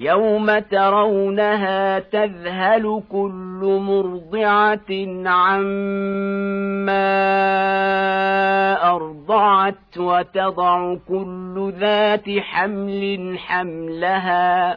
يوم ترونها تذهل كل مرضعه عما ارضعت وتضع كل ذات حمل حملها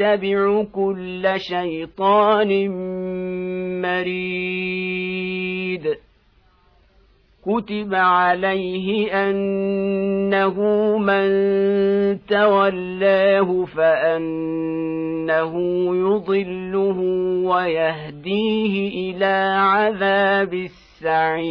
يتبع كل شيطان مريد. كتب عليه أنه من تولاه فأنه يضله ويهديه إلى عذاب السعير.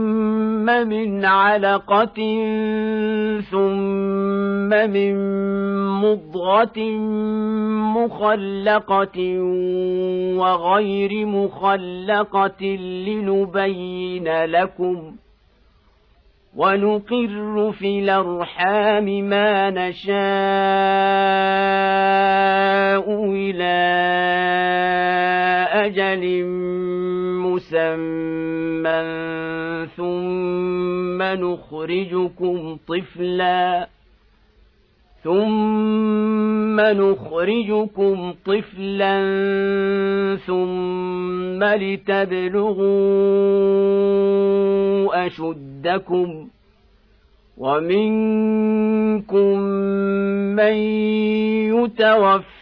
من علقة ثم من مضغة مخلقة وغير مخلقة لنبين لكم ونقر في الأرحام ما نشاء إلى أجل مسمى ثم نخرجكم طفلا ثم نخرجكم طفلا ثم لتبلغوا اشدكم ومنكم من يتوفى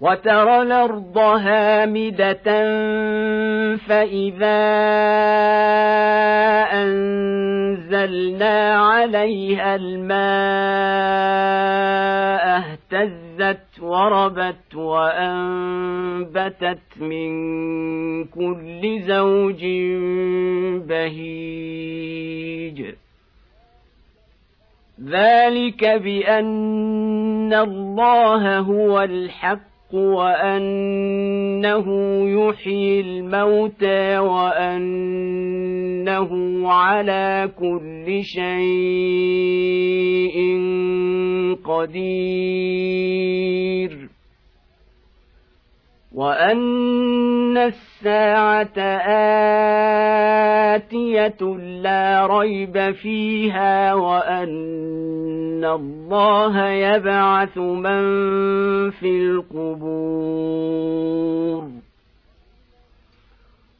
وترى الأرض هامدة فإذا أنزلنا عليها الماء اهتزت وربت وأنبتت من كل زوج بهيج. ذلك بأن الله هو الحق وأنه يحيي الموتى وأنه على كل شيء قدير. وان الساعة اتيه لا ريب فيها وان الله يبعث من في القبور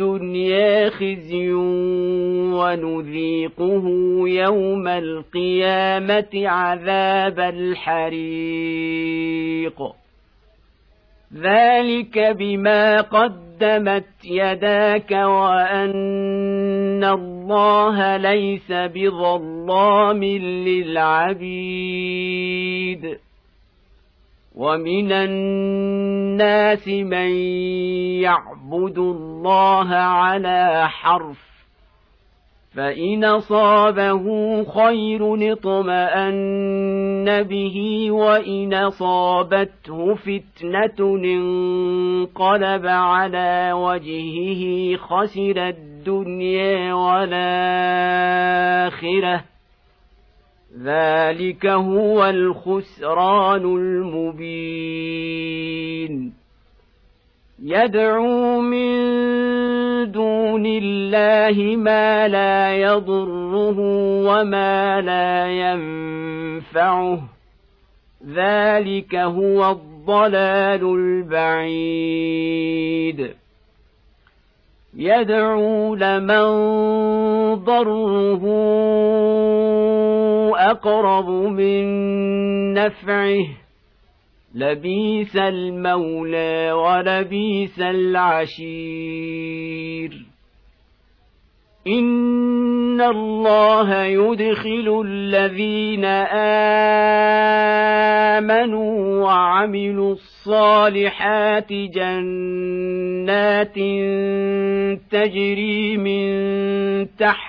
الدنيا خزي ونذيقه يوم القيامة عذاب الحريق. ذلك بما قدمت يداك وأن الله ليس بظلام للعبيد. ومن الناس من يعبد الله على حرف فان اصابه خير اطمان به وان اصابته فتنه انقلب على وجهه خسر الدنيا والاخره ذلك هو الخسران المبين يدعو من دون الله ما لا يضره وما لا ينفعه ذلك هو الضلال البعيد يدعو لمن ضره أقرب من نفعه. لبيس المولى ولبيس العشير. إن الله يدخل الذين آمنوا وعملوا الصالحات جنات تجري من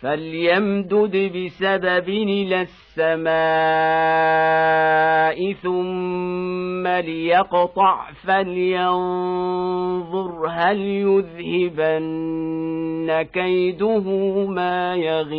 فليمدد بسبب إلى السماء ثم ليقطع فلينظر هل يذهبن كيده ما يغيظ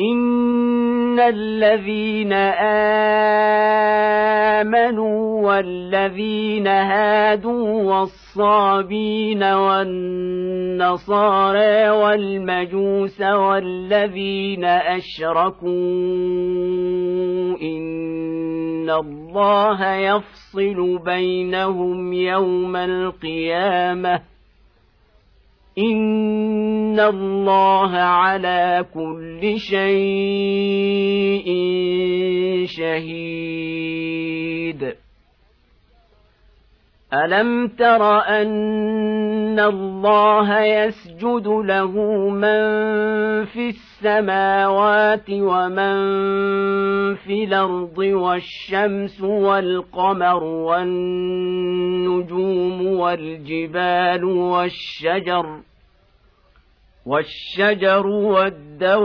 ان الذين امنوا والذين هادوا والصابين والنصارى والمجوس والذين اشركوا ان الله يفصل بينهم يوم القيامه ان الله على كل شيء شهيد الم تر ان الله يسجد له من في السماوات ومن في الأرض والشمس والقمر والنجوم والجبال والشجر والشجر والدواب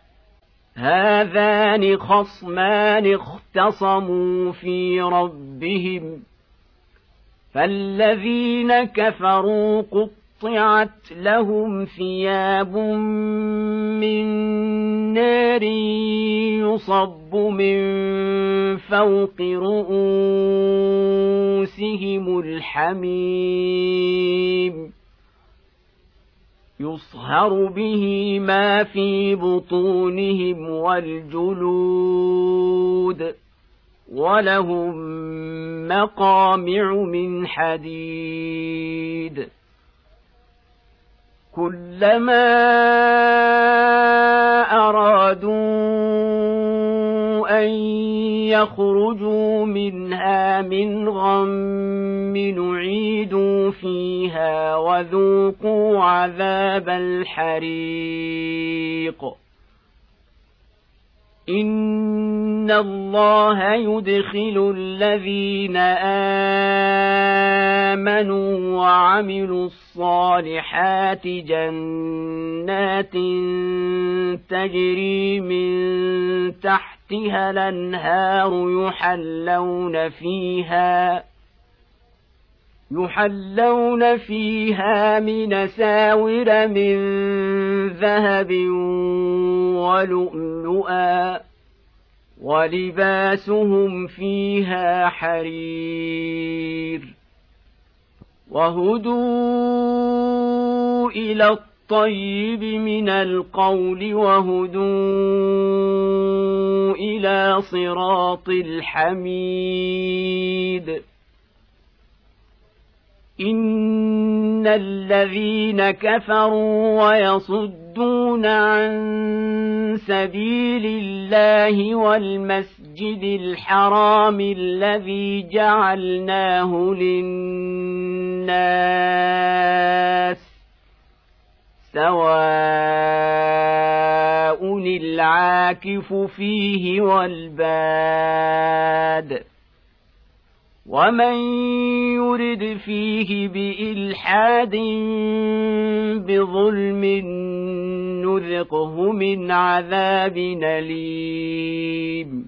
هذان خصمان اختصموا في ربهم فالذين كفروا قطعت لهم ثياب من نار يصب من فوق رؤوسهم الحميم. يصهر به ما في بطونهم والجلود ولهم مقامع من حديد كلما ارادوا ان يخرجوا منها من غم نعيدوا فيها وذوقوا عذاب الحريق. ان الله يدخل الذين امنوا وعملوا الصالحات جنات تجري من تحتها الأنهار يحلون فيها يحلون فيها من ساور من ذهب ولؤلؤا ولباسهم فيها حرير وهدوا إلى الطيب من القول وهدوا إلى صراط الحميد. إن الذين كفروا ويصدون عن سبيل الله والمسجد الحرام الذي جعلناه للناس سواء العاكف فيه والباد ومن يرد فيه بإلحاد بظلم نذقه من عذاب أليم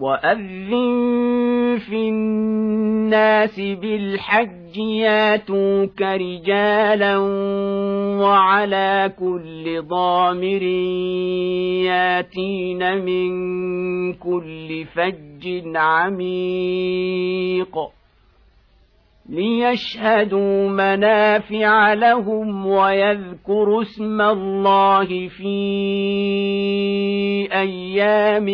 واذن في الناس بالحج ياتوك رجالا وعلى كل ضامر ياتين من كل فج عميق ليشهدوا منافع لهم ويذكروا اسم الله في أيام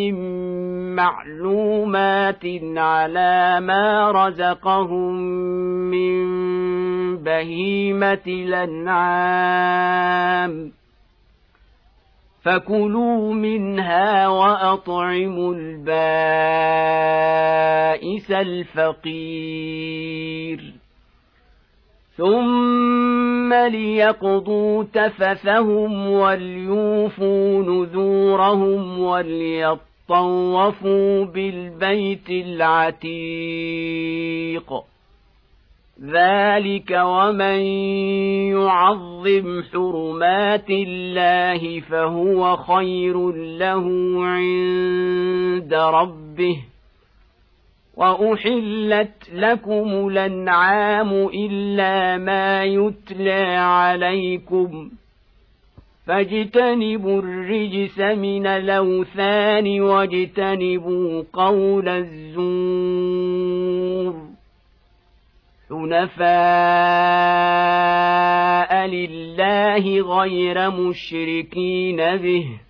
معلومات على ما رزقهم من بهيمه الانعام فكلوا منها واطعموا البائس الفقير ثم ليقضوا تفثهم وليوفوا نذورهم وليطوفوا بالبيت العتيق. ذلك ومن يعظم حرمات الله فهو خير له عند ربه. وأحلت لكم الأنعام إلا ما يتلى عليكم. فاجتنبوا الرجس من الأوثان واجتنبوا قول الزور. حنفاء لله غير مشركين به.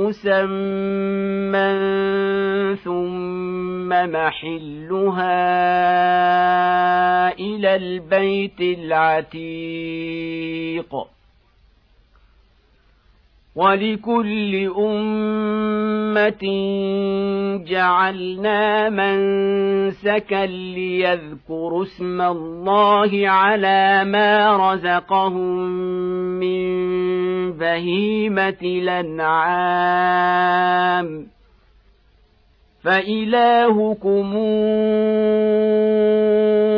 مسمى ثم محلها إلى البيت العتيق. ولكل أمة جعلنا منسكا ليذكروا اسم الله على ما رزقهم من بهيمة الأنعام. فإلهكم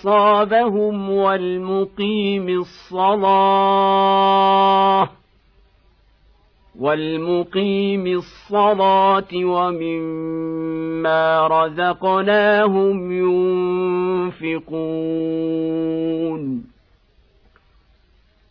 أصابهم والمقيم الصلاة والمقيم الصلاة ومما رزقناهم ينفقون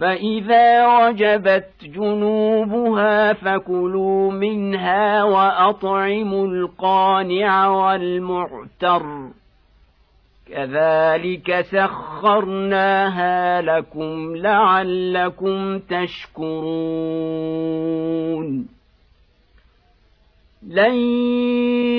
فإذا وجبت جنوبها فكلوا منها وأطعموا القانع والمعتر كذلك سخرناها لكم لعلكم تشكرون لن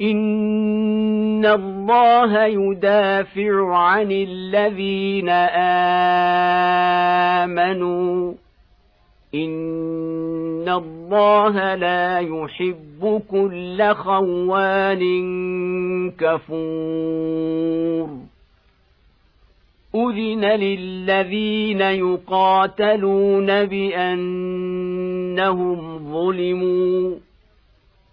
ان الله يدافع عن الذين امنوا. ان الله لا يحب كل خوان كفور. اذن للذين يقاتلون بانهم ظلموا.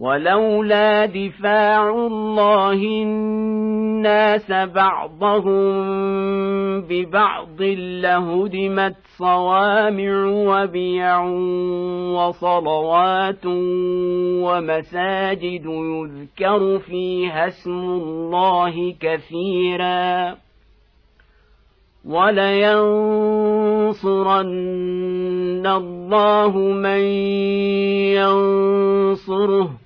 ولولا دفاع الله الناس بعضهم ببعض لهدمت صوامع وبيع وصلوات ومساجد يذكر فيها اسم الله كثيرا ولينصرن الله من ينصره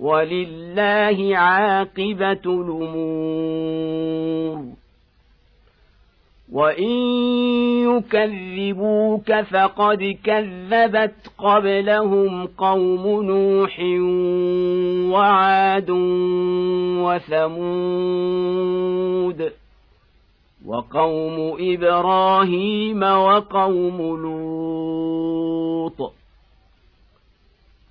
ولله عاقبة الأمور. وإن يكذبوك فقد كذبت قبلهم قوم نوح وعاد وثمود وقوم إبراهيم وقوم لوط.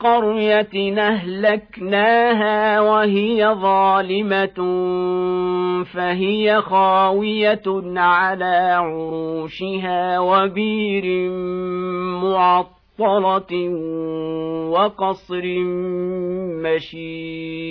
قرية أهلكناها وهي ظالمة فهي خاوية على عروشها وبير معطلة وقصر مشيد.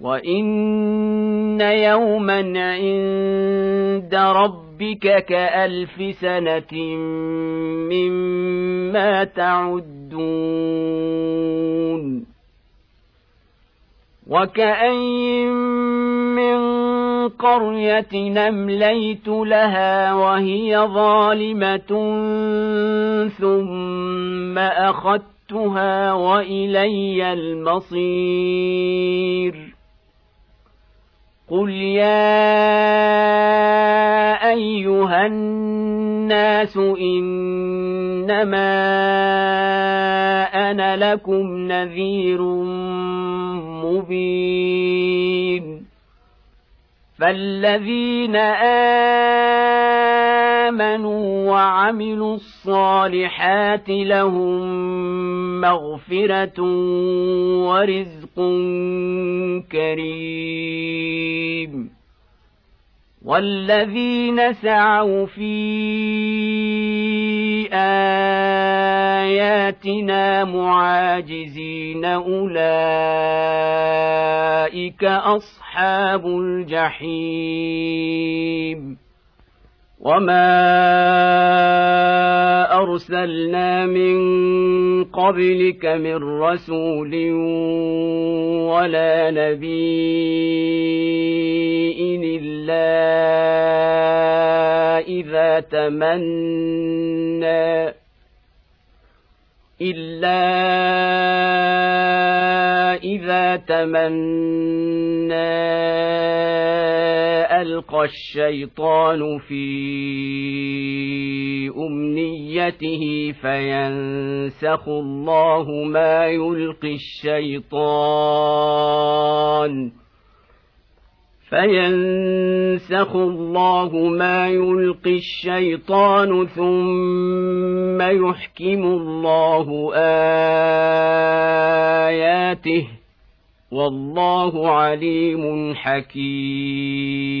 وإن يوما عند ربك كألف سنة مما تعدون وكأي من قرية نمليت لها وهي ظالمة ثم أخذتها وإلي المصير قل يا ايها الناس انما أنا لكم نذير مبين فالذين امنوا وعملوا الصالحات لهم مغفره ورزق كريم والذين سعوا في اياتنا معاجزين اولئك اصحاب الجحيم وما ارسلنا من قبلك من رسول ولا نبي الا اذا تمنى إلا إذا تمنى ألقى الشيطان في أمنيته فينسخ الله ما يلقي الشيطان فينسخ الله ما يلقي الشيطان ثم يحكم الله اياته والله عليم حكيم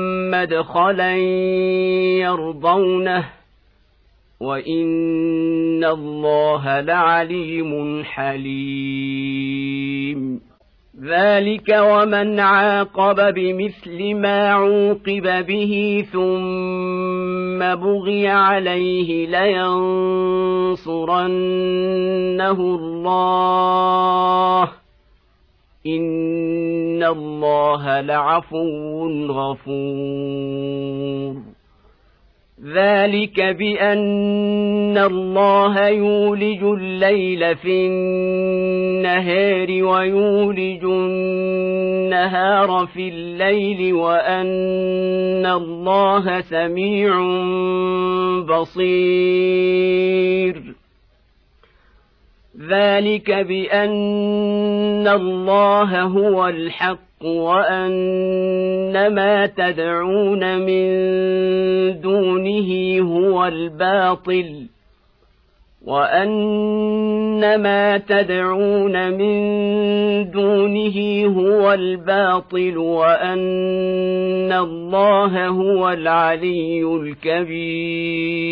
مدخلا يرضونه وإن الله لعليم حليم. ذلك ومن عاقب بمثل ما عوقب به ثم بغي عليه لينصرنه الله ان الله لعفو غفور. ذلك بان الله يولج الليل في النهار ويولج النهار في الليل وان الله سميع بصير. ذلك بان الله هو الحق وان ما تدعون من دونه هو الباطل وان ما تدعون من دونه هو الباطل وان الله هو العلي الكبير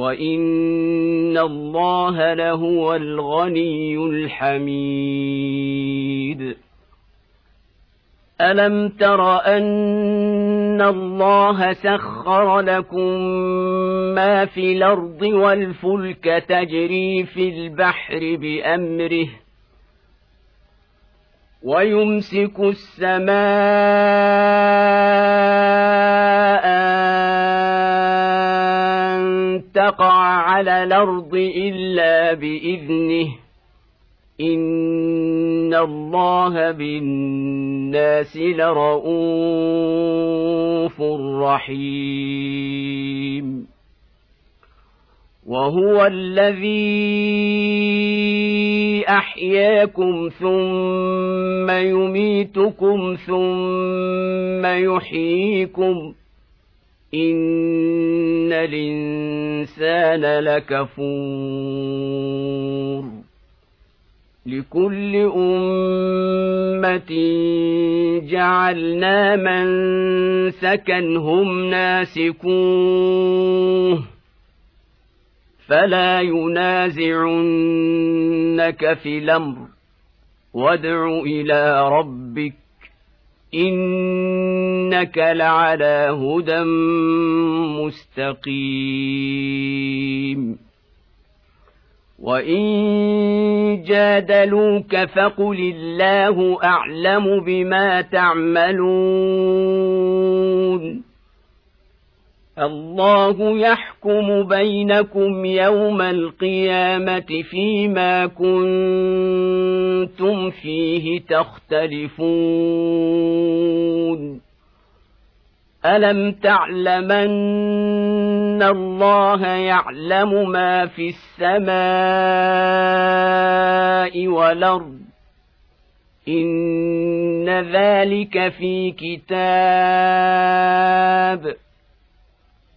وان الله لهو الغني الحميد الم تر ان الله سخر لكم ما في الأرض والفلك تجري في البحر بامره ويمسك السماء تقع على الأرض إلا بإذنه. إن الله بالناس لرءوف رحيم. وهو الذي أحياكم ثم يميتكم ثم يحييكم ان الانسان لكفور لكل امه جعلنا من سكنهم ناسكوه فلا ينازعنك في الامر وادع إلى ربك انك لعلى هدى مستقيم وان جادلوك فقل الله اعلم بما تعملون الله يحكم بينكم يوم القيامة فيما كنتم فيه تختلفون. ألم تعلمن الله يعلم ما في السماء والأرض؟ إن ذلك في كتاب.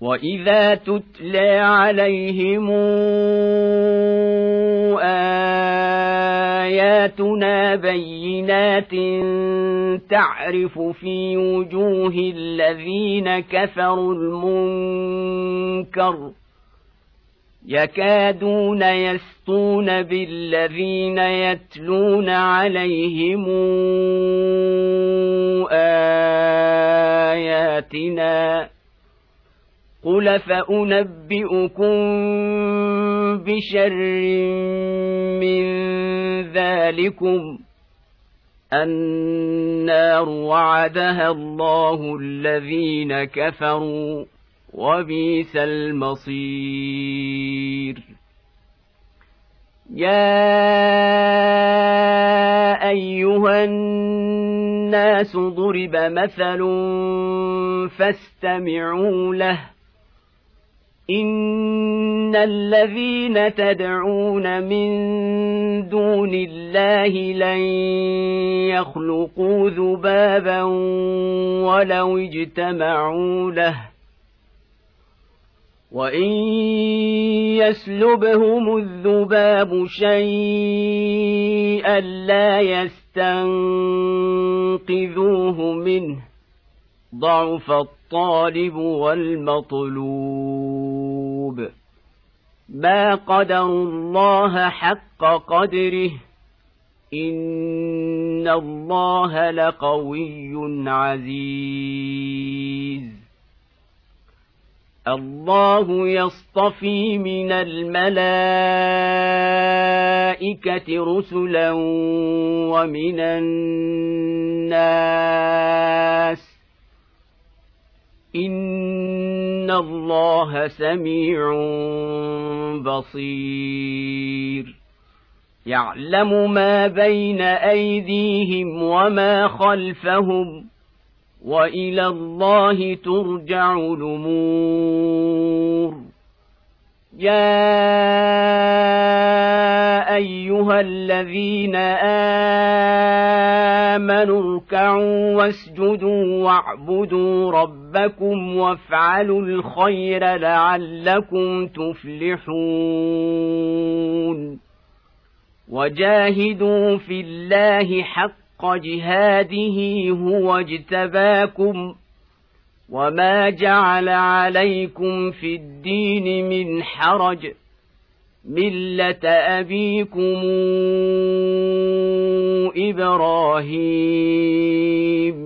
واذا تتلى عليهم اياتنا بينات تعرف في وجوه الذين كفروا المنكر يكادون يسطون بالذين يتلون عليهم اياتنا قل فانبئكم بشر من ذلكم النار وعدها الله الذين كفروا وبئس المصير يا ايها الناس ضرب مثل فاستمعوا له ان الذين تدعون من دون الله لن يخلقوا ذبابا ولو اجتمعوا له وان يسلبهم الذباب شيئا لا يستنقذوه منه ضعف الطالب والمطلوب ما قدروا الله حق قدره. إن الله لقوي عزيز. الله يصطفي من الملائكة رسلا ومن الناس. ان الله سميع بصير يعلم ما بين ايديهم وما خلفهم والى الله ترجع الأمور يا ايها الذين امنوا اركعوا واسجدوا واعبدوا ربكم وافعلوا الخير لعلكم تفلحون وجاهدوا في الله حق جهاده هو اجتباكم وما جعل عليكم في الدين من حرج مله ابيكم إبراهيم